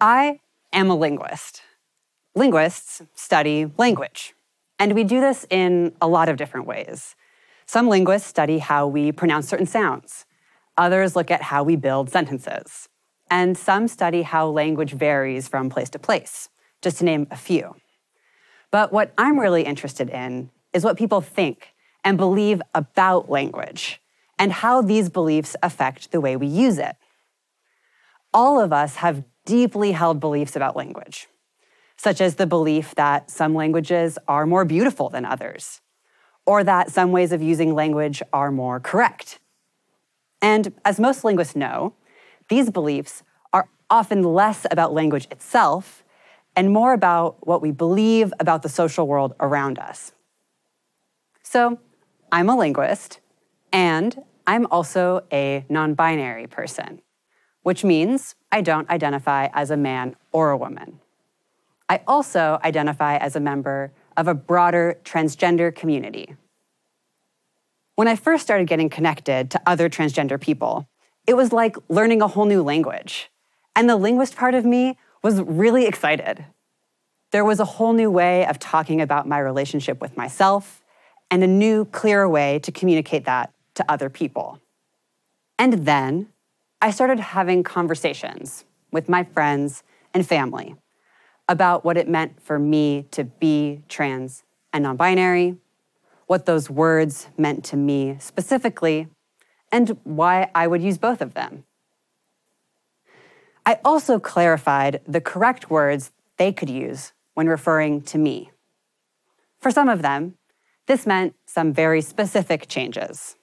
I am a linguist. Linguists study language, and we do this in a lot of different ways. Some linguists study how we pronounce certain sounds. Others look at how we build sentences. And some study how language varies from place to place, just to name a few. But what I'm really interested in is what people think and believe about language and how these beliefs affect the way we use it. All of us have deeply held beliefs about language, such as the belief that some languages are more beautiful than others, or that some ways of using language are more correct. And as most linguists know, these beliefs are often less about language itself and more about what we believe about the social world around us. So, I'm a linguist, and I'm also a non binary person, which means I don't identify as a man or a woman. I also identify as a member of a broader transgender community. When I first started getting connected to other transgender people, it was like learning a whole new language. And the linguist part of me was really excited. There was a whole new way of talking about my relationship with myself and a new, clearer way to communicate that to other people. And then I started having conversations with my friends and family about what it meant for me to be trans and non binary, what those words meant to me specifically, and why I would use both of them. I also clarified the correct words they could use when referring to me. For some of them, this meant some very specific changes.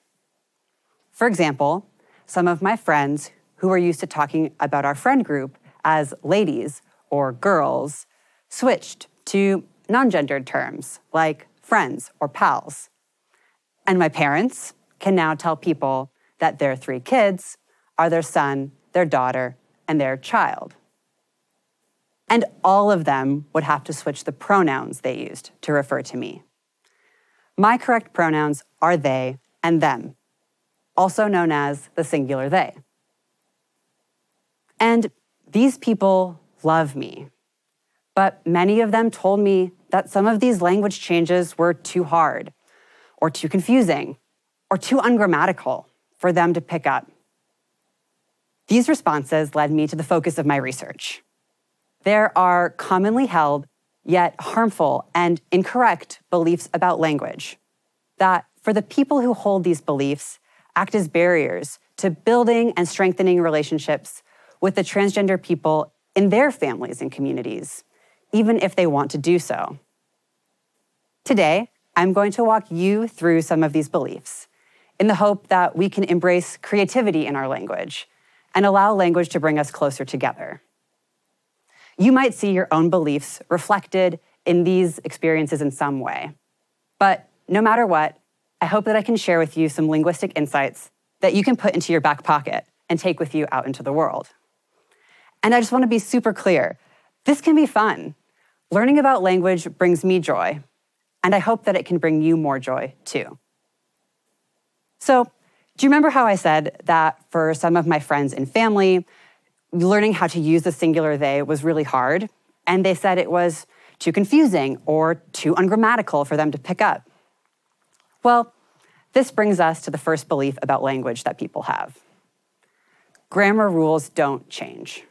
For example, some of my friends who were used to talking about our friend group as ladies or girls switched to non gendered terms like friends or pals. And my parents can now tell people that their three kids are their son, their daughter, and their child. And all of them would have to switch the pronouns they used to refer to me. My correct pronouns are they and them, also known as the singular they. And these people love me. But many of them told me that some of these language changes were too hard, or too confusing, or too ungrammatical for them to pick up. These responses led me to the focus of my research. There are commonly held yet harmful and incorrect beliefs about language that, for the people who hold these beliefs, act as barriers to building and strengthening relationships with the transgender people in their families and communities, even if they want to do so. Today, I'm going to walk you through some of these beliefs in the hope that we can embrace creativity in our language and allow language to bring us closer together you might see your own beliefs reflected in these experiences in some way. But no matter what, I hope that I can share with you some linguistic insights that you can put into your back pocket and take with you out into the world. And I just want to be super clear this can be fun. Learning about language brings me joy, and I hope that it can bring you more joy too. So, do you remember how I said that for some of my friends and family, learning how to use the singular they was really hard. And they said it was too confusing or too ungrammatical for them to pick up. Well, this brings us to the first belief about language that people have grammar rules don't change.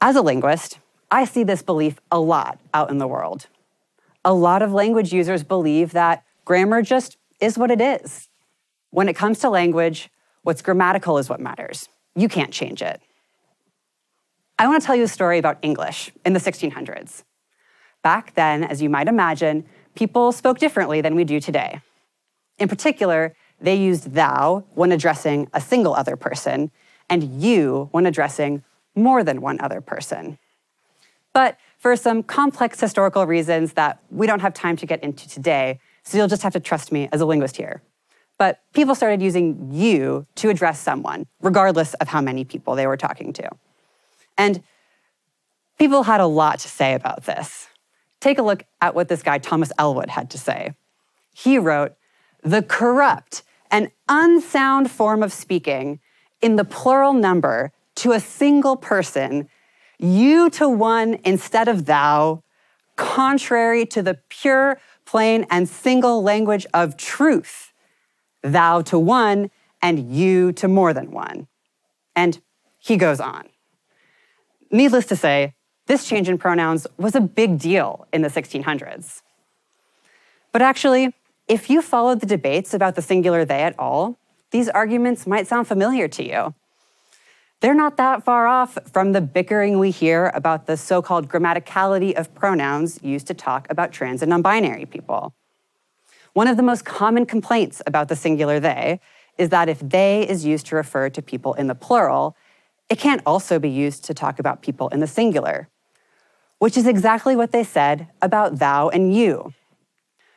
As a linguist, I see this belief a lot out in the world. A lot of language users believe that grammar just is what it is. When it comes to language, what's grammatical is what matters. You can't change it. I want to tell you a story about English in the 1600s. Back then, as you might imagine, people spoke differently than we do today. In particular, they used thou when addressing a single other person and you when addressing more than one other person. But for some complex historical reasons that we don't have time to get into today, so you'll just have to trust me as a linguist here but people started using you to address someone, regardless of how many people they were talking to. And people had a lot to say about this. Take a look at what this guy, Thomas Ellwood, had to say. He wrote, The corrupt and unsound form of speaking in the plural number to a single person, you to one instead of thou, contrary to the pure, plain, and single language of truth, thou to one and you to more than one. And he goes on. Needless to say, this change in pronouns was a big deal in the 1600s. But actually, if you followed the debates about the singular they at all, these arguments might sound familiar to you. They're not that far off from the bickering we hear about the so called grammaticality of pronouns used to talk about trans and non binary people. One of the most common complaints about the singular they is that if they is used to refer to people in the plural, it can't also be used to talk about people in the singular, which is exactly what they said about thou and you.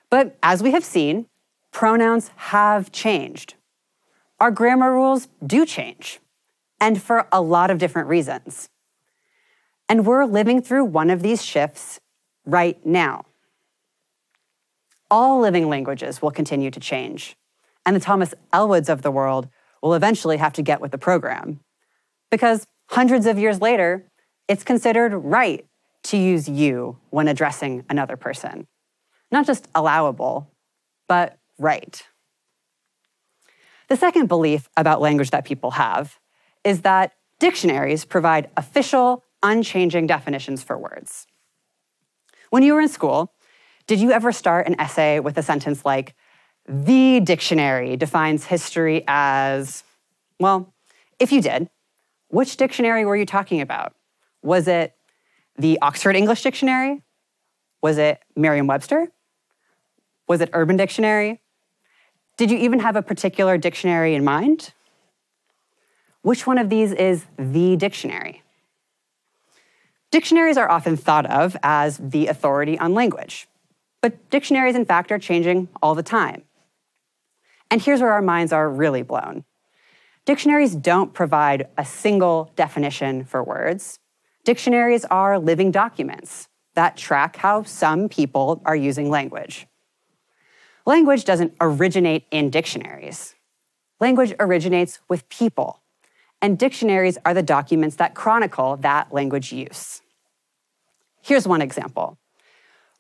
But as we have seen, pronouns have changed. Our grammar rules do change, and for a lot of different reasons. And we're living through one of these shifts right now. All living languages will continue to change, and the Thomas Ellwoods of the world will eventually have to get with the program. Because hundreds of years later, it's considered right to use you when addressing another person not just allowable, but right. The second belief about language that people have is that dictionaries provide official, unchanging definitions for words. When you were in school, did you ever start an essay with a sentence like, the dictionary defines history as, well, if you did, which dictionary were you talking about? Was it the Oxford English Dictionary? Was it Merriam Webster? Was it Urban Dictionary? Did you even have a particular dictionary in mind? Which one of these is the dictionary? Dictionaries are often thought of as the authority on language, but dictionaries, in fact, are changing all the time. And here's where our minds are really blown. Dictionaries don't provide a single definition for words. Dictionaries are living documents that track how some people are using language. Language doesn't originate in dictionaries. Language originates with people, and dictionaries are the documents that chronicle that language use. Here's one example.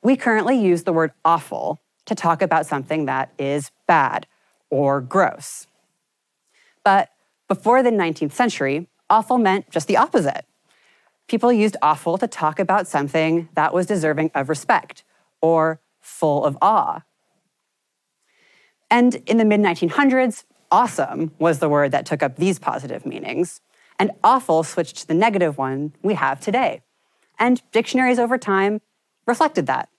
We currently use the word awful to talk about something that is bad or gross. But before the 19th century, awful meant just the opposite. People used awful to talk about something that was deserving of respect or full of awe and in the mid 1900s, awesome was the word that took up these positive meanings, and awful switched to the negative one we have today. And dictionaries over time reflected that.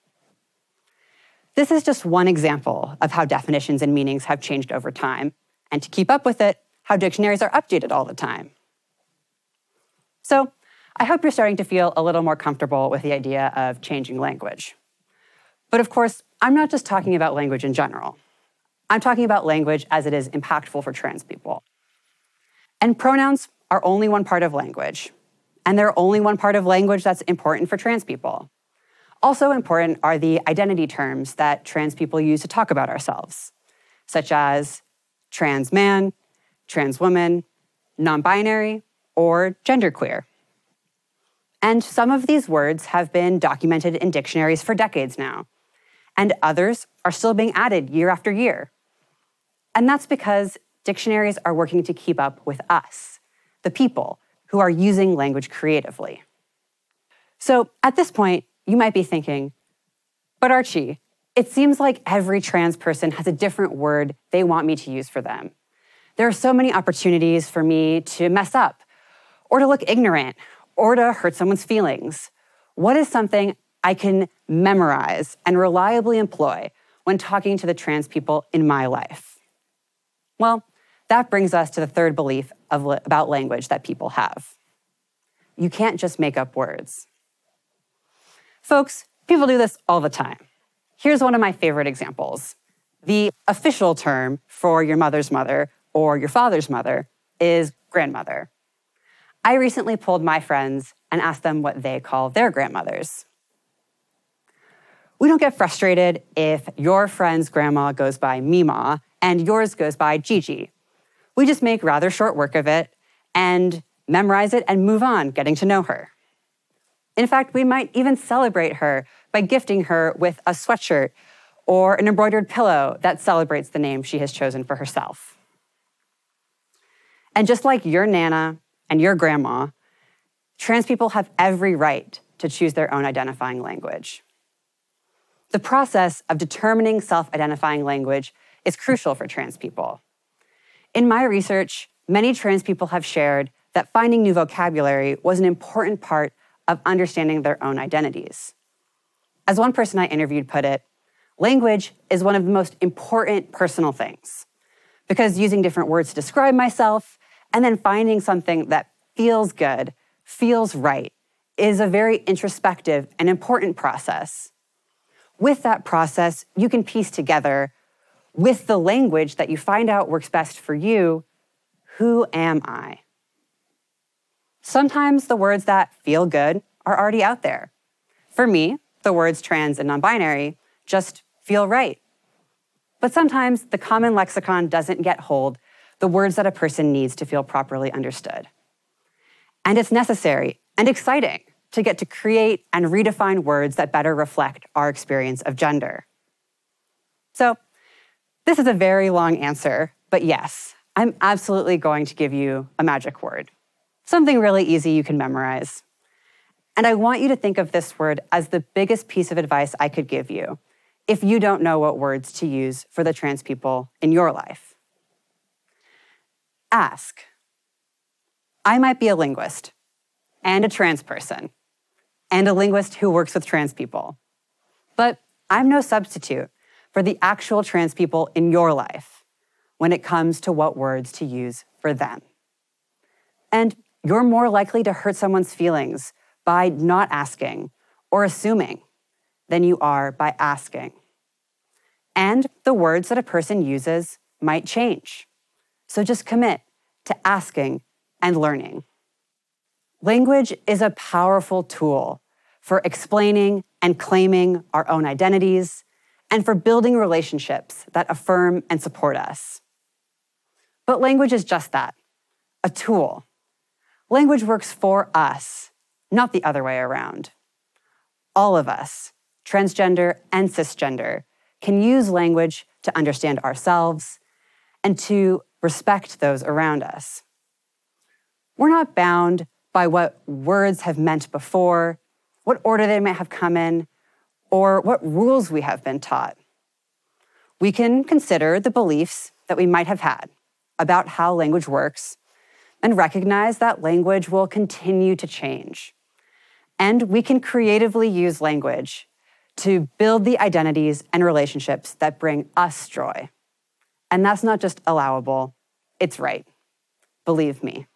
This is just one example of how definitions and meanings have changed over time, and to keep up with it, how dictionaries are updated all the time. So, I hope you're starting to feel a little more comfortable with the idea of changing language. But of course, I'm not just talking about language in general. I'm talking about language as it is impactful for trans people. And pronouns are only one part of language, and they're only one part of language that's important for trans people. Also important are the identity terms that trans people use to talk about ourselves, such as trans man, trans woman, non binary, or genderqueer. And some of these words have been documented in dictionaries for decades now, and others are still being added year after year. And that's because dictionaries are working to keep up with us, the people who are using language creatively. So at this point, you might be thinking, but Archie, it seems like every trans person has a different word they want me to use for them. There are so many opportunities for me to mess up, or to look ignorant, or to hurt someone's feelings. What is something I can memorize and reliably employ when talking to the trans people in my life? Well, that brings us to the third belief of, about language that people have. You can't just make up words. Folks, people do this all the time. Here's one of my favorite examples. The official term for your mother's mother or your father's mother is grandmother. I recently pulled my friends and asked them what they call their grandmothers. We don't get frustrated if your friend's grandma goes by Mima and yours goes by Gigi. We just make rather short work of it, and memorize it, and move on, getting to know her. In fact, we might even celebrate her by gifting her with a sweatshirt or an embroidered pillow that celebrates the name she has chosen for herself. And just like your Nana and your grandma, trans people have every right to choose their own identifying language. The process of determining self identifying language is crucial for trans people. In my research, many trans people have shared that finding new vocabulary was an important part of understanding their own identities. As one person I interviewed put it, language is one of the most important personal things because using different words to describe myself and then finding something that feels good, feels right, is a very introspective and important process. With that process, you can piece together, with the language that you find out works best for you, who am I? Sometimes the words that feel good are already out there. For me, the words trans and non binary just feel right. But sometimes the common lexicon doesn't get hold the words that a person needs to feel properly understood. And it's necessary and exciting to get to create and redefine words that better reflect our experience of gender. So, this is a very long answer, but yes, I'm absolutely going to give you a magic word, something really easy you can memorize. And I want you to think of this word as the biggest piece of advice I could give you if you don't know what words to use for the trans people in your life. Ask. I might be a linguist and a trans person and a linguist who works with trans people. But I'm no substitute for the actual trans people in your life when it comes to what words to use for them. And you're more likely to hurt someone's feelings by not asking or assuming than you are by asking. And the words that a person uses might change. So just commit to asking and learning. Language is a powerful tool for explaining and claiming our own identities and for building relationships that affirm and support us. But language is just that a tool. Language works for us, not the other way around. All of us, transgender and cisgender, can use language to understand ourselves and to respect those around us. We're not bound by what words have meant before, what order they might have come in, or what rules we have been taught. We can consider the beliefs that we might have had about how language works and recognize that language will continue to change. And we can creatively use language to build the identities and relationships that bring us joy. And that's not just allowable, it's right. Believe me.